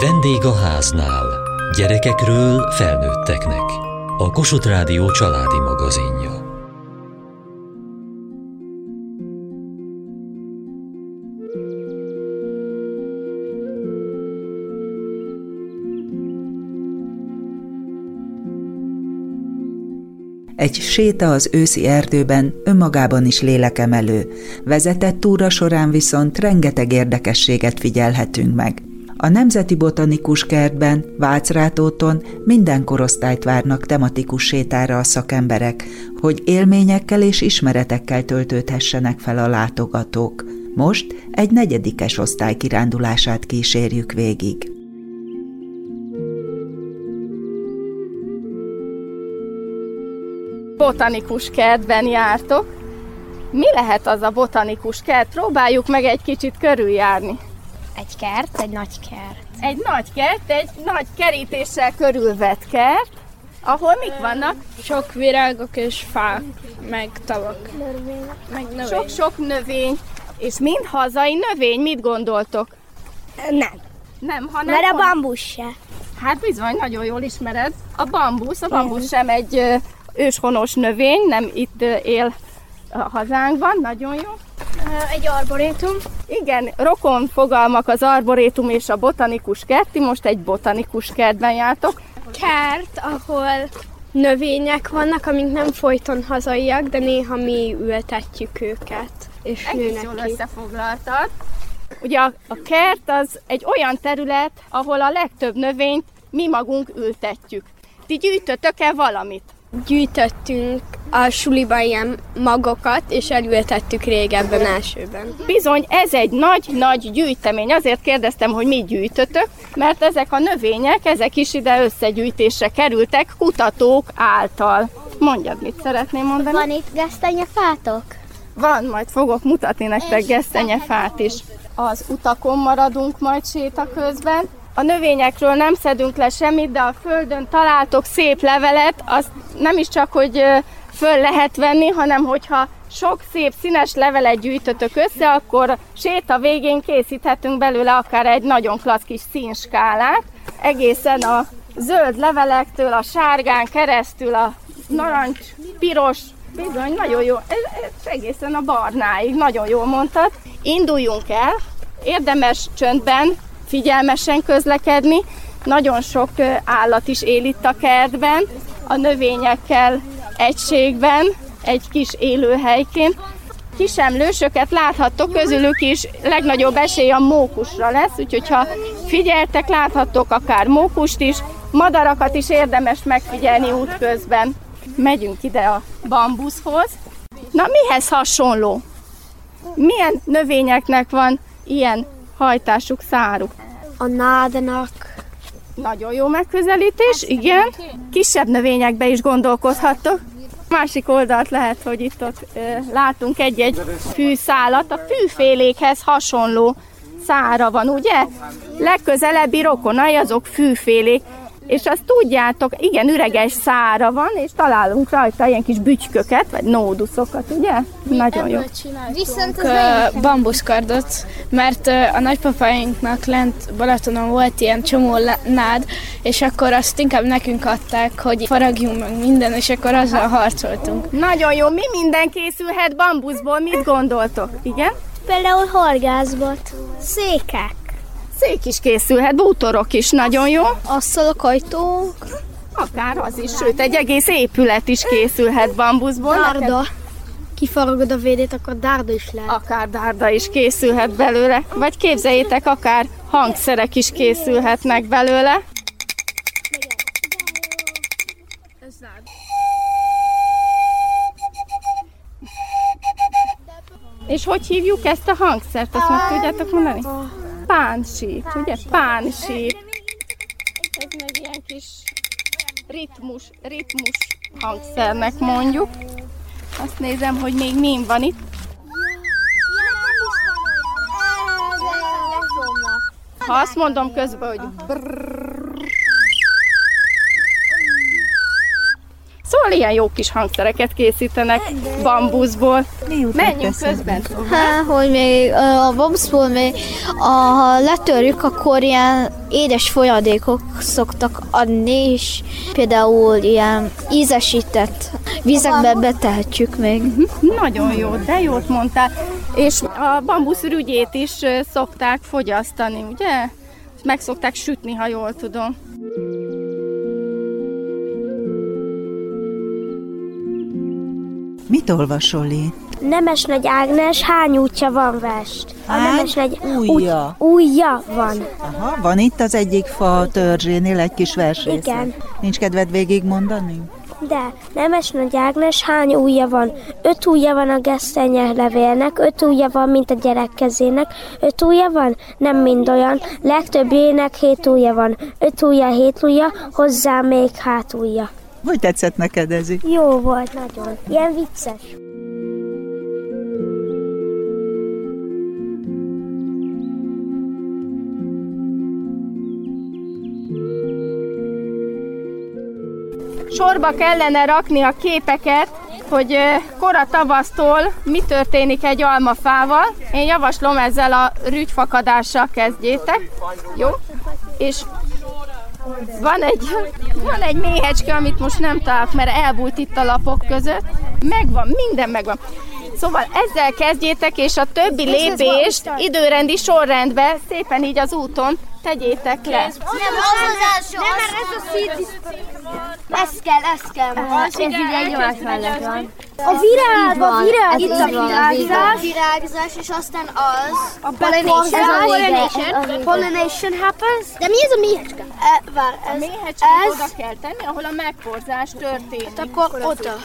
Vendég a háznál. Gyerekekről felnőtteknek. A Kossuth Rádió családi magazinja. Egy séta az őszi erdőben önmagában is lélekemelő, vezetett túra során viszont rengeteg érdekességet figyelhetünk meg. A Nemzeti Botanikus Kertben, Vácrátóton minden korosztályt várnak tematikus sétára a szakemberek, hogy élményekkel és ismeretekkel töltődhessenek fel a látogatók. Most egy negyedikes osztály kirándulását kísérjük végig. botanikus kertben jártok. Mi lehet az a botanikus kert? Próbáljuk meg egy kicsit körüljárni. Egy kert, egy nagy kert. Egy nagy kert, egy nagy kerítéssel körülvett kert, ahol mik vannak? Sok virágok és fák, meg tavak. Meg növény. Sok-sok növény, és mind hazai növény, mit gondoltok? Nem. Nem, hanem... Mert a bambusz se. Hát bizony, nagyon jól ismered. A bambusz, a bambusz sem egy őshonos növény, nem itt él a hazánkban, nagyon jó. Egy arborétum. Igen, rokon fogalmak az arborétum és a botanikus kert, ti most egy botanikus kertben jártok. Kert, ahol növények vannak, amik nem folyton hazaiak, de néha mi ültetjük őket, és Egész jól ki. összefoglaltad. Ugye a, a kert az egy olyan terület, ahol a legtöbb növényt mi magunk ültetjük. Ti gyűjtötök-e valamit? Gyűjtöttünk a suliban ilyen magokat, és elültettük régebben elsőben. Bizony, ez egy nagy-nagy gyűjtemény. Azért kérdeztem, hogy mit gyűjtötök, mert ezek a növények, ezek is ide összegyűjtésre kerültek kutatók által. Mondjad, mit szeretném mondani? Van itt gesztenyefátok? Van, majd fogok mutatni nektek gesztenyefát is. Az utakon maradunk majd séta közben. A növényekről nem szedünk le semmit, de a földön találtok szép levelet, azt nem is csak, hogy föl lehet venni, hanem hogyha sok szép színes levelet gyűjtötök össze, akkor séta végén készíthetünk belőle akár egy nagyon klassz kis színskálát. Egészen a zöld levelektől, a sárgán keresztül, a narancs, piros, Bizony, nagyon jó. Egészen a barnáig, nagyon jól mondtad. Induljunk el, érdemes csöndben, figyelmesen közlekedni. Nagyon sok állat is él itt a kertben, a növényekkel egységben, egy kis élőhelyként. Kisemlősöket láthattok, közülük is legnagyobb esély a mókusra lesz, úgyhogy ha figyeltek, láthattok akár mókust is, madarakat is érdemes megfigyelni útközben. Megyünk ide a bambuszhoz. Na, mihez hasonló? Milyen növényeknek van ilyen hajtásuk, száruk? A nádnak Nagyon jó megközelítés, igen. Kisebb növényekbe is gondolkodhattok. Másik oldalt lehet, hogy itt ott ö, látunk egy-egy fűszálat. A fűfélékhez hasonló szára van, ugye? Legközelebbi rokonai azok fűfélék. És azt tudjátok, igen, üreges szára van, és találunk rajta ilyen kis bütyköket, vagy nóduszokat, ugye? Nagyon jó. Viszont az bambuszkardot, mert a nagypapáinknak lent Balatonon volt ilyen csomó nád, és akkor azt inkább nekünk adták, hogy faragjunk meg minden, és akkor azzal harcoltunk. Nagyon jó. Mi minden készülhet bambuszból? Mit gondoltok? Igen? például horgászbot. Székek. Szék is készülhet, bútorok is nagyon jó. Asztalok, ajtók. Akár az is, sőt, egy egész épület is készülhet bambuszból. Dárda. Kifaragod a védét, akkor dárda is lehet. Akár dárda is készülhet belőle, vagy képzeljétek, akár hangszerek is készülhetnek belőle. És hogy hívjuk ezt a hangszert? Azt meg tudjátok mondani? Pánsít, ugye? Pánsít. Ez meg ilyen kis ritmus, ritmus hangszernek mondjuk. Azt nézem, hogy még mi van itt. Ha azt mondom közben, hogy brrrr. Szó ahol ilyen jó kis hangszereket készítenek bambuszból. Menjünk közben Há, hogy még a bambuszból még, ha letörjük, akkor ilyen édes folyadékok szoktak adni, és például ilyen ízesített vizekbe betehetjük még. Nagyon jó, de jót mondtál. És a bambusz rügyét is szokták fogyasztani, ugye? Meg szokták sütni, ha jól tudom. Mit olvasol itt? Nemes Nagy Ágnes, hány útja van vest? A Hány Nemes Nagy ujja? Út, ujja van. Aha, van itt az egyik fa törzsénél egy kis versrész. Igen. Nincs kedved végigmondani? De Nemes Nagy Ágnes, hány ujja van? Öt ujja van a gesztenye levélnek, öt ujja van, mint a gyerek kezének. Öt ujja van? Nem mind olyan. Legtöbbjének hét ujja van. Öt ujja, hét ujja, hozzá még hát ujja. Hogy tetszett neked ez? Jó volt nagyon. Ilyen vicces. Sorba kellene rakni a képeket, hogy kora tavasztól mi történik egy almafával. Én javaslom ezzel a rügyfakadással kezdjétek. Jó? És van egy, van egy méhecske, amit most nem találok, mert elbújt itt a lapok között. Megvan, minden megvan. Szóval ezzel kezdjétek, és a többi lépést időrendi sorrendbe szépen így az úton tegyétek le. Nem, az az első. Nem, mert ez a szíd. Ez kell, ez kell. Ez ugye egymás mellett van. A virág, a virág. Itt a virágzás. virágzás, és aztán az. A pollination. Ez a pollination. Pollination happens. De mi ez a méhecske? E, vár, A ez, méhecskét ez, oda kell tenni, ahol a megporzás történik. akkor oda.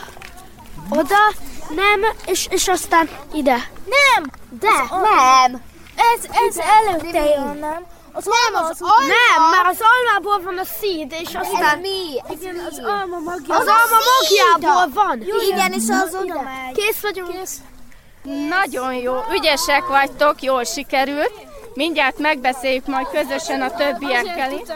Oda, nem, és, és aztán ide. Nem, de, nem. Ez, ez előtte jön, nem? Az nem, az, alma. Nem, mert az almából van a szíd, és aztán... Ez mi? Igen, az alma magja. Az alma magjából van. Igen, és az oda megy. Kész vagyunk. Kész. Nagyon jó, ügyesek vagytok, jól sikerült. Mindjárt megbeszéljük majd közösen a többiekkel is.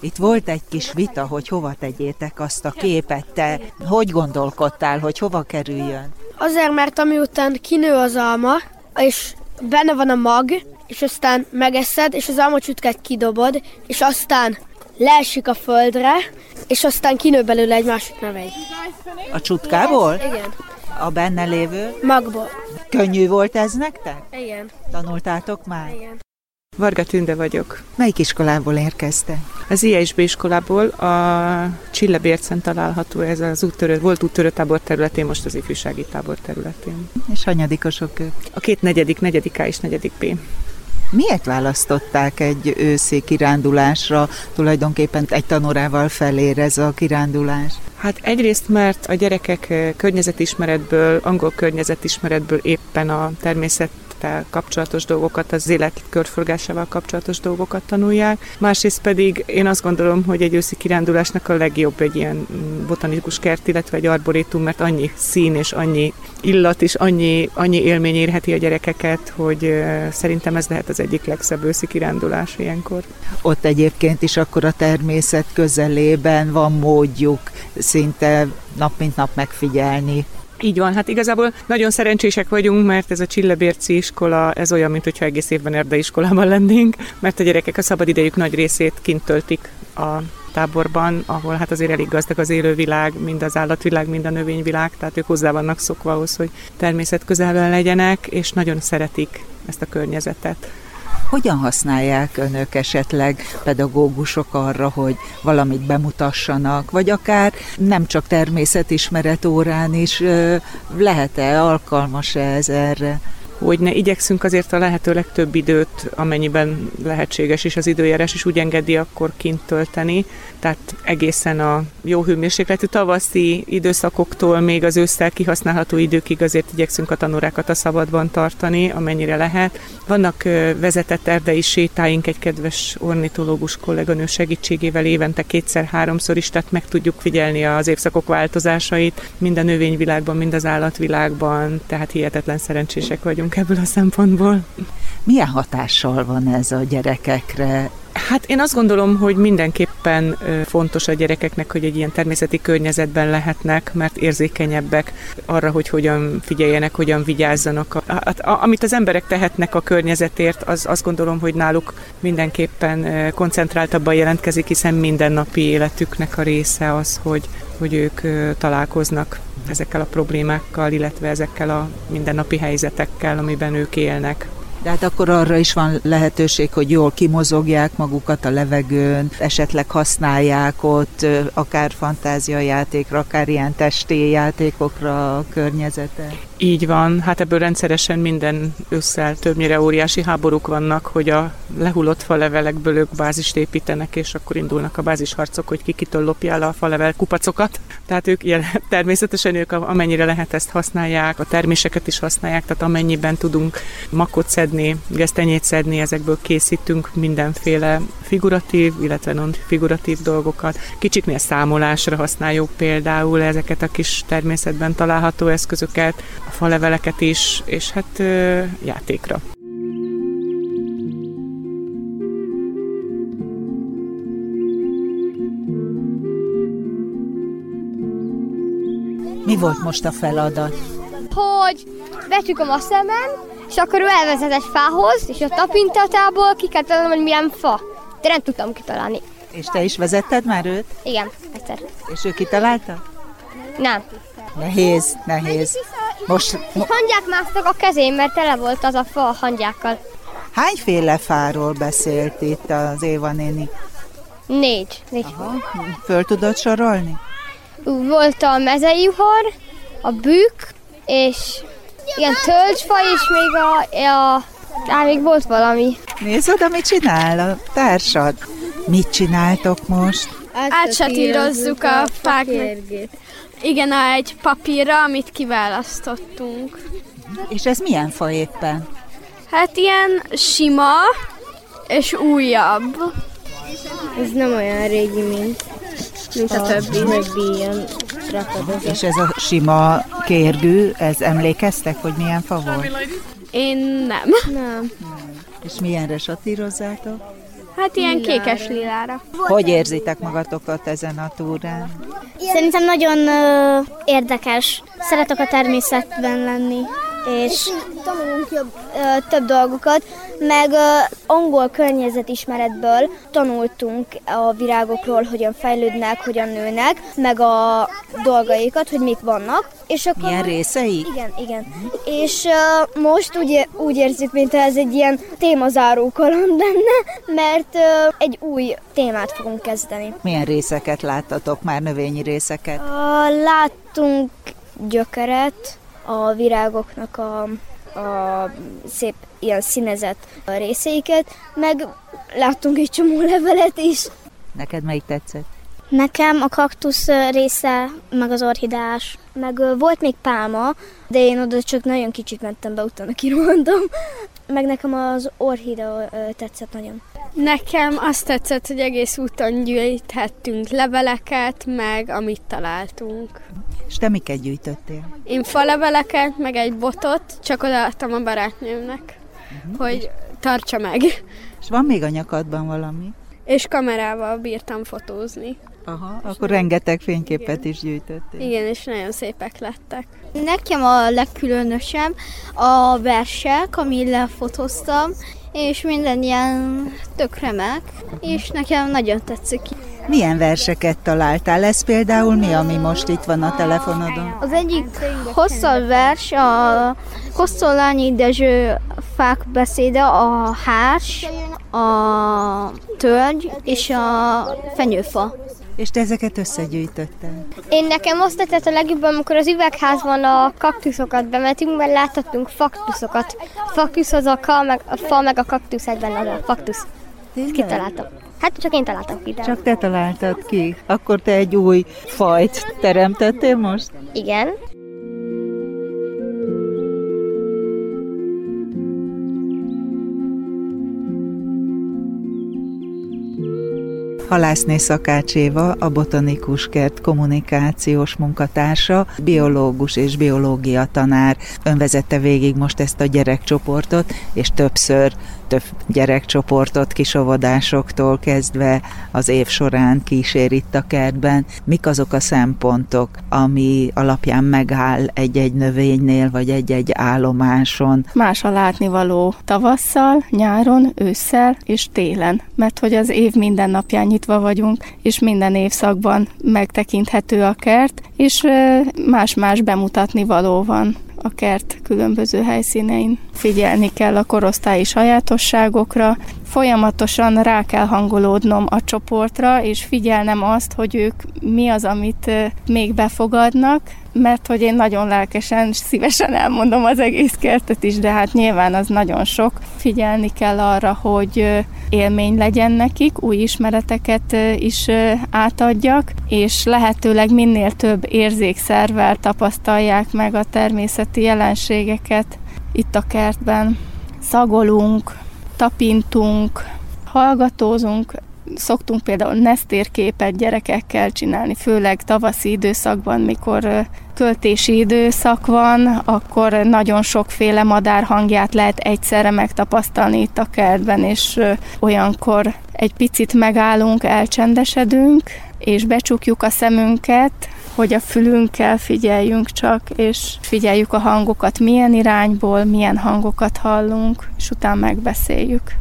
Itt volt egy kis vita, hogy hova tegyétek azt a képet. Te hogy gondolkodtál, hogy hova kerüljön? Azért, mert amiután kinő az alma, és benne van a mag, és aztán megeszed, és az almacsütket kidobod, és aztán leesik a földre, és aztán kinő belőle egy másik növény. A csutkából? Igen. A benne lévő? Magból. Könnyű volt ez nektek? Igen. Tanultátok már? Igen. Varga Tünde vagyok. Melyik iskolából érkezte? Az ISB iskolából a Csillebércen található ez az úttörő, volt úttörő tábor területén, most az ifjúsági tábor területén. És hanyadikosok ők? A két negyedik, negyedik A és negyedik B. Miért választották egy őszi kirándulásra, tulajdonképpen egy tanórával felér ez a kirándulás? Hát egyrészt, mert a gyerekek eh, környezetismeretből, angol környezetismeretből éppen a természettel kapcsolatos dolgokat, az élet körforgásával kapcsolatos dolgokat tanulják. Másrészt pedig én azt gondolom, hogy egy őszi kirándulásnak a legjobb egy ilyen mm, botanikus kert, illetve egy arborétum, mert annyi szín és annyi illat és annyi, annyi élmény érheti a gyerekeket, hogy szerintem ez lehet az egyik legszebb őszi kirándulás ilyenkor. Ott egyébként is akkor a természet közelében van módjuk szinte nap mint nap megfigyelni. Így van, hát igazából nagyon szerencsések vagyunk, mert ez a Csillebérci iskola, ez olyan, mint hogyha egész évben erdei iskolában lennénk, mert a gyerekek a szabadidejük nagy részét kint töltik a táborban, ahol hát azért elég gazdag az élővilág, mind az állatvilág, mind a növényvilág, tehát ők hozzá vannak szokva ahhoz, hogy természet legyenek, és nagyon szeretik ezt a környezetet. Hogyan használják önök esetleg pedagógusok arra, hogy valamit bemutassanak, vagy akár nem csak természetismeret órán is lehet-e, alkalmas-e ez erre? Hogy ne igyekszünk azért a lehető legtöbb időt, amennyiben lehetséges, és az időjárás is úgy engedi, akkor kint tölteni. Tehát egészen a jó hőmérsékletű tavaszi időszakoktól még az ősszel kihasználható időkig azért igyekszünk a tanórákat a szabadban tartani, amennyire lehet. Vannak vezetett erdei sétáink egy kedves ornitológus kolléganő segítségével évente kétszer-háromszor is, tehát meg tudjuk figyelni az évszakok változásait, mind a növényvilágban, mind az állatvilágban, tehát hihetetlen szerencsések vagyunk ebből a szempontból. Milyen hatással van ez a gyerekekre? Hát én azt gondolom, hogy mindenképpen fontos a gyerekeknek, hogy egy ilyen természeti környezetben lehetnek, mert érzékenyebbek arra, hogy hogyan figyeljenek, hogyan vigyázzanak. Amit az emberek tehetnek a környezetért, az azt gondolom, hogy náluk mindenképpen koncentráltabban jelentkezik, hiszen mindennapi életüknek a része az, hogy, hogy ők találkoznak ezekkel a problémákkal, illetve ezekkel a mindennapi helyzetekkel, amiben ők élnek. De hát akkor arra is van lehetőség, hogy jól kimozogják magukat a levegőn, esetleg használják ott akár fantáziajátékra, akár ilyen testi játékokra a környezete. Így van, hát ebből rendszeresen minden ősszel többnyire óriási háborúk vannak, hogy a lehullott falevelekből ők bázist építenek, és akkor indulnak a bázisharcok, hogy ki kitől lopja el a falevel kupacokat. Tehát ők természetesen ők amennyire lehet ezt használják, a terméseket is használják, tehát amennyiben tudunk makot szedni, gesztenyét szedni, ezekből készítünk mindenféle figuratív, illetve non-figuratív dolgokat. Kicsiknél számolásra használjuk például ezeket a kis természetben található eszközöket, a faleveleket is, és hát játékra. Mi volt most a feladat? Hogy becsükom a szemem, és akkor ő elvezet egy fához, és a tapintatából ki kell találnom, hogy milyen fa. De nem tudtam kitalálni. És te is vezetted már őt? Igen, egyszer. És ő kitalálta? Nem. Nehéz, nehéz. Most... Mo- hangyák másztak a kezén, mert tele volt az a fa a hangyákkal. Hányféle fáról beszélt itt az Éva néni? Négy. Négy. Aha. Föl tudod sorolni? Volt a mezeiuhar, a bükk, és ilyen tölcsfa, és még a, a Á, még volt valami. Nézd oda, mit csinál a társad. Mit csináltok most? Átsatírozzuk a fák. Igen, egy papírra, amit kiválasztottunk. És ez milyen fa éppen? Hát ilyen sima és újabb. Ez nem olyan régi, mint, mint a, a többi. többi ilyen És ez a sima kérgű, ez emlékeztek, hogy milyen fa volt? Én nem. Nem. És milyenre satírozzátok? Hát ilyen lilára. kékes lilára. Hogy érzitek magatokat ezen a túrán? Szerintem nagyon uh, érdekes. Szeretek a természetben lenni és tanulunk jobb, ö, több dolgokat, meg ö, angol környezetismeretből tanultunk a virágokról, hogyan fejlődnek, hogyan nőnek, meg a dolgaikat, hogy mik vannak. És akkor, Milyen részei? Igen, igen. És ö, most úgy, úgy érzik, mint ez egy ilyen témazáró kaland lenne, mert ö, egy új témát fogunk kezdeni. Milyen részeket láttatok már, növényi részeket? Uh, láttunk gyökeret, a virágoknak a, a szép ilyen színezett részeiket, meg láttunk egy csomó levelet is. Neked melyik tetszett? Nekem a kaktusz része, meg az orhideás. Meg volt még pálma, de én oda csak nagyon kicsit mentem be, utána kirohantam. Meg nekem az orhidea tetszett nagyon. Nekem azt tetszett, hogy egész úton gyűjthettünk leveleket, meg amit találtunk. És te miket gyűjtöttél? Én faleveleket, meg egy botot, csak odaadtam a barátnőmnek, uh-huh. hogy tartsa meg. És van még a nyakadban valami? És kamerával bírtam fotózni. Aha, akkor rengeteg fényképet Igen. is gyűjtöttél. Igen, és nagyon szépek lettek. Nekem a legkülönösebb a versek, amit lefotóztam, és minden ilyen tök remek, és nekem nagyon tetszik. Milyen verseket találtál? Ez például mi, ami most itt van a telefonodon? Az egyik hosszabb vers a Kosztolányi Dezső fák beszéde, a hárs, a tölgy és a fenyőfa. És te ezeket összegyűjtötted? Én nekem azt tetszett a legjobban, amikor az üvegházban a kaktuszokat bemetünk, mert láthattunk faktuszokat. A faktusz az a, ka, meg, a fa, meg a kaktusz egyben az a faktusz. Ezt kitaláltam. Hát csak én találtam ki. De... Csak te találtad ki. Akkor te egy új fajt teremtettél most? Igen. Halászné Szakács Éva, a Botanikus Kert kommunikációs munkatársa, biológus és biológia tanár. Ön vezette végig most ezt a gyerekcsoportot, és többször több gyerekcsoportot kisovodásoktól kezdve az év során kísér itt a kertben. Mik azok a szempontok, ami alapján megáll egy-egy növénynél, vagy egy-egy állomáson? Más a látnivaló tavasszal, nyáron, ősszel és télen, mert hogy az év minden napján nyitva vagyunk, és minden évszakban megtekinthető a kert, és más-más bemutatni való van a kert különböző helyszínein. Figyelni kell a korosztályi sajátosságokra, folyamatosan rá kell hangolódnom a csoportra, és figyelnem azt, hogy ők mi az, amit még befogadnak, mert hogy én nagyon lelkesen, szívesen elmondom az egész kertet is, de hát nyilván az nagyon sok. Figyelni kell arra, hogy élmény legyen nekik, új ismereteket is átadjak, és lehetőleg minél több érzékszervel tapasztalják meg a természeti jelenségeket itt a kertben. Szagolunk, tapintunk, hallgatózunk, szoktunk például nesztérképet gyerekekkel csinálni, főleg tavaszi időszakban, mikor költési időszak van, akkor nagyon sokféle madár hangját lehet egyszerre megtapasztalni itt a kertben, és olyankor egy picit megállunk, elcsendesedünk, és becsukjuk a szemünket, hogy a fülünkkel figyeljünk csak, és figyeljük a hangokat, milyen irányból, milyen hangokat hallunk, és utána megbeszéljük.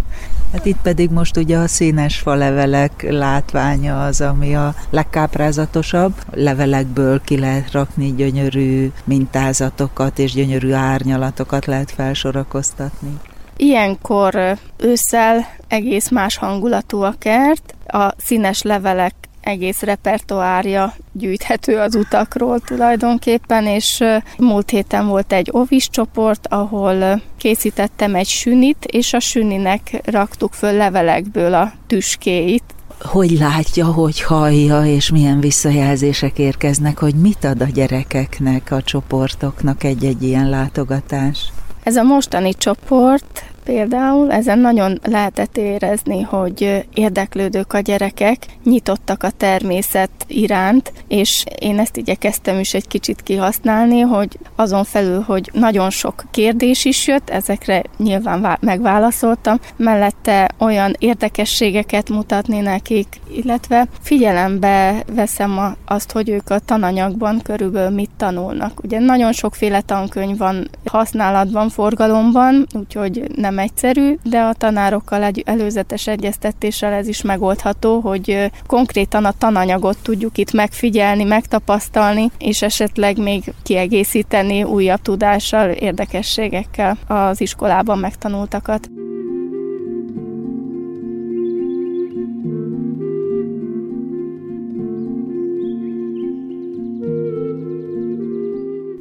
Hát itt pedig most ugye a színes falevelek látványa az, ami a legkáprázatosabb. Levelekből ki lehet rakni gyönyörű mintázatokat és gyönyörű árnyalatokat lehet felsorakoztatni. Ilyenkor ősszel egész más hangulatú a kert, a színes levelek egész repertoárja gyűjthető az utakról tulajdonképpen, és múlt héten volt egy ovis csoport, ahol készítettem egy sünit, és a süninek raktuk föl levelekből a tüskéit, hogy látja, hogy hallja, és milyen visszajelzések érkeznek, hogy mit ad a gyerekeknek, a csoportoknak egy-egy ilyen látogatás? Ez a mostani csoport például, ezen nagyon lehetett érezni, hogy érdeklődők a gyerekek, nyitottak a természet iránt, és én ezt igyekeztem is egy kicsit kihasználni, hogy azon felül, hogy nagyon sok kérdés is jött, ezekre nyilván megválaszoltam, mellette olyan érdekességeket mutatni nekik, illetve figyelembe veszem azt, hogy ők a tananyagban körülbelül mit tanulnak. Ugye nagyon sokféle tankönyv van használatban, forgalomban, úgyhogy nem nem egyszerű, de a tanárokkal egy előzetes egyeztetéssel ez is megoldható, hogy konkrétan a tananyagot tudjuk itt megfigyelni, megtapasztalni, és esetleg még kiegészíteni újabb tudással, érdekességekkel az iskolában megtanultakat.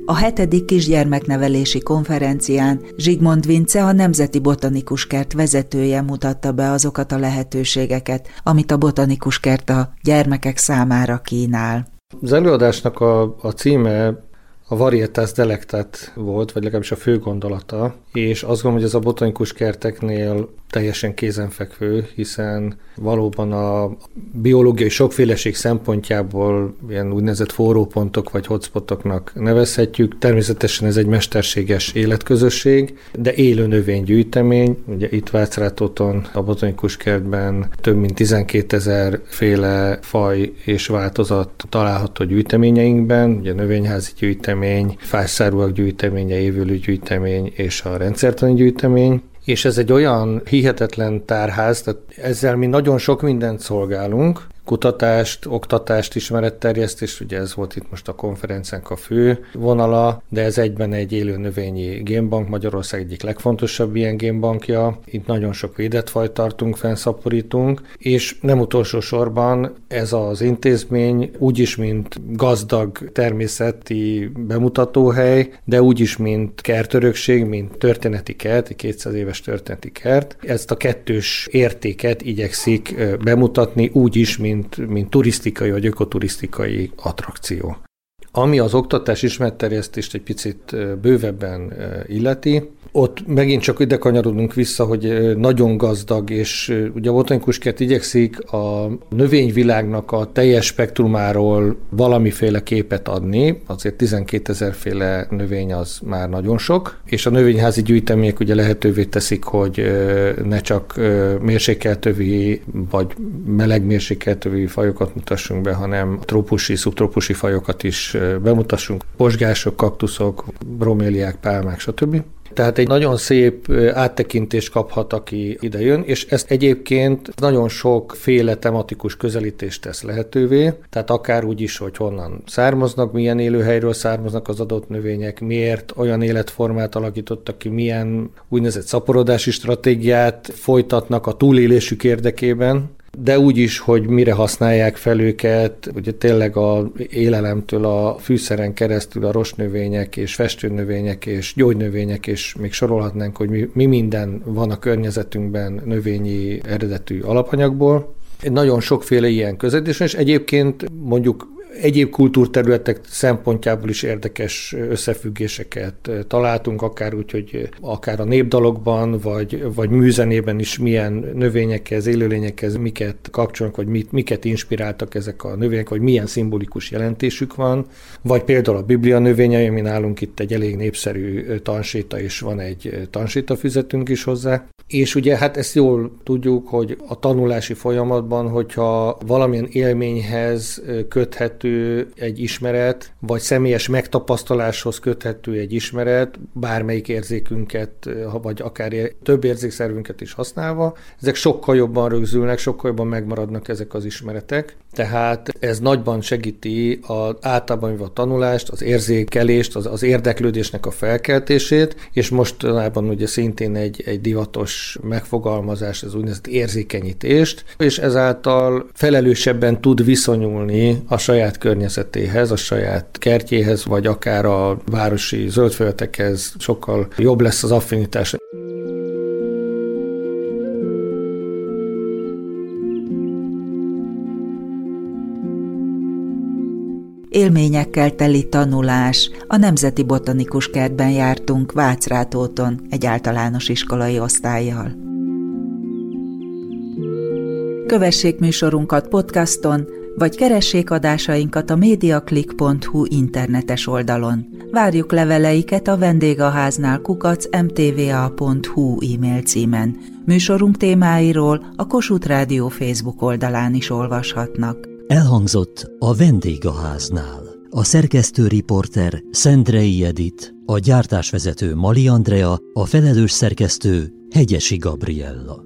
A hetedik kisgyermeknevelési konferencián Zsigmond Vince, a Nemzeti Botanikus Kert vezetője mutatta be azokat a lehetőségeket, amit a Botanikus Kert a gyermekek számára kínál. Az előadásnak a, a címe a Varietas Delectat volt, vagy legalábbis a fő gondolata, és azt gondolom, hogy ez a botanikus kerteknél teljesen kézenfekvő, hiszen valóban a biológiai sokféleség szempontjából ilyen úgynevezett forrópontok vagy hotspotoknak nevezhetjük. Természetesen ez egy mesterséges életközösség, de élő növénygyűjtemény. Ugye itt Vácrátóton a botanikus kertben több mint 12 ezer féle faj és változat található gyűjteményeinkben, ugye növényházi gyűjtemény, fászárúak gyűjteménye, évülő gyűjtemény és a rendszertani gyűjtemény és ez egy olyan hihetetlen tárház, tehát ezzel mi nagyon sok mindent szolgálunk, kutatást, oktatást, ismeretterjesztést, ugye ez volt itt most a konferenciánk a fő vonala, de ez egyben egy élő növényi génbank, Magyarország egyik legfontosabb ilyen génbankja. Itt nagyon sok védett fajt tartunk, fenszaporítunk, és nem utolsó sorban ez az intézmény úgyis, mint gazdag természeti bemutatóhely, de úgyis, mint kertörökség, mint történeti kert, egy 200 éves történeti kert. Ezt a kettős értéket igyekszik bemutatni úgy is, mint mint, mint turisztikai vagy ökoturisztikai attrakció. Ami az oktatás ismeretterjesztést egy picit bővebben illeti, ott megint csak ide kanyarodunk vissza, hogy nagyon gazdag, és ugye a botanikus kert igyekszik a növényvilágnak a teljes spektrumáról valamiféle képet adni, azért 12 ezer féle növény az már nagyon sok, és a növényházi gyűjtemények ugye lehetővé teszik, hogy ne csak mérsékeltővi vagy meleg mérsékeltővi fajokat mutassunk be, hanem trópusi, szubtrópusi fajokat is bemutassunk, posgások, kaktuszok, broméliák, pálmák, stb. Tehát egy nagyon szép áttekintést kaphat, aki ide jön, és ezt egyébként nagyon sokféle tematikus közelítést tesz lehetővé, tehát akár úgy is, hogy honnan származnak, milyen élőhelyről származnak az adott növények, miért olyan életformát alakítottak ki, milyen úgynevezett szaporodási stratégiát folytatnak a túlélésük érdekében, de úgy is, hogy mire használják fel őket, ugye tényleg a élelemtől a fűszeren keresztül a rostnövények és festőnövények és gyógynövények, és még sorolhatnánk, hogy mi, mi minden van a környezetünkben növényi eredetű alapanyagból. Nagyon sokféle ilyen közedés, és egyébként mondjuk egyéb kultúrterületek szempontjából is érdekes összefüggéseket találtunk, akár úgy, hogy akár a népdalokban, vagy, vagy műzenében is milyen növényekhez, élőlényekhez miket kapcsolnak, vagy mit, miket inspiráltak ezek a növények, vagy milyen szimbolikus jelentésük van, vagy például a Biblia növényei, ami nálunk itt egy elég népszerű tanséta, és van egy tanséta füzetünk is hozzá. És ugye hát ezt jól tudjuk, hogy a tanulási folyamatban, hogyha valamilyen élményhez köthető köthető egy ismeret, vagy személyes megtapasztaláshoz köthető egy ismeret, bármelyik érzékünket, vagy akár több érzékszervünket is használva, ezek sokkal jobban rögzülnek, sokkal jobban megmaradnak ezek az ismeretek. Tehát ez nagyban segíti az általában a tanulást, az érzékelést, az, az érdeklődésnek a felkeltését, és mostanában ugye szintén egy, egy divatos megfogalmazás, az úgynevezett érzékenyítést, és ezáltal felelősebben tud viszonyulni a saját környezetéhez, a saját kertjéhez, vagy akár a városi zöldföldekhez sokkal jobb lesz az affinitás. élményekkel teli tanulás. A Nemzeti Botanikus Kertben jártunk Vácrátóton egy általános iskolai osztályjal. Kövessék műsorunkat podcaston, vagy keressék adásainkat a mediaclick.hu internetes oldalon. Várjuk leveleiket a vendégháznál kukac mtva.hu e-mail címen. Műsorunk témáiról a Kossuth Rádió Facebook oldalán is olvashatnak. Elhangzott a vendégháznál. A szerkesztő riporter Szendrei Edit, a gyártásvezető Mali Andrea, a felelős szerkesztő Hegyesi Gabriella.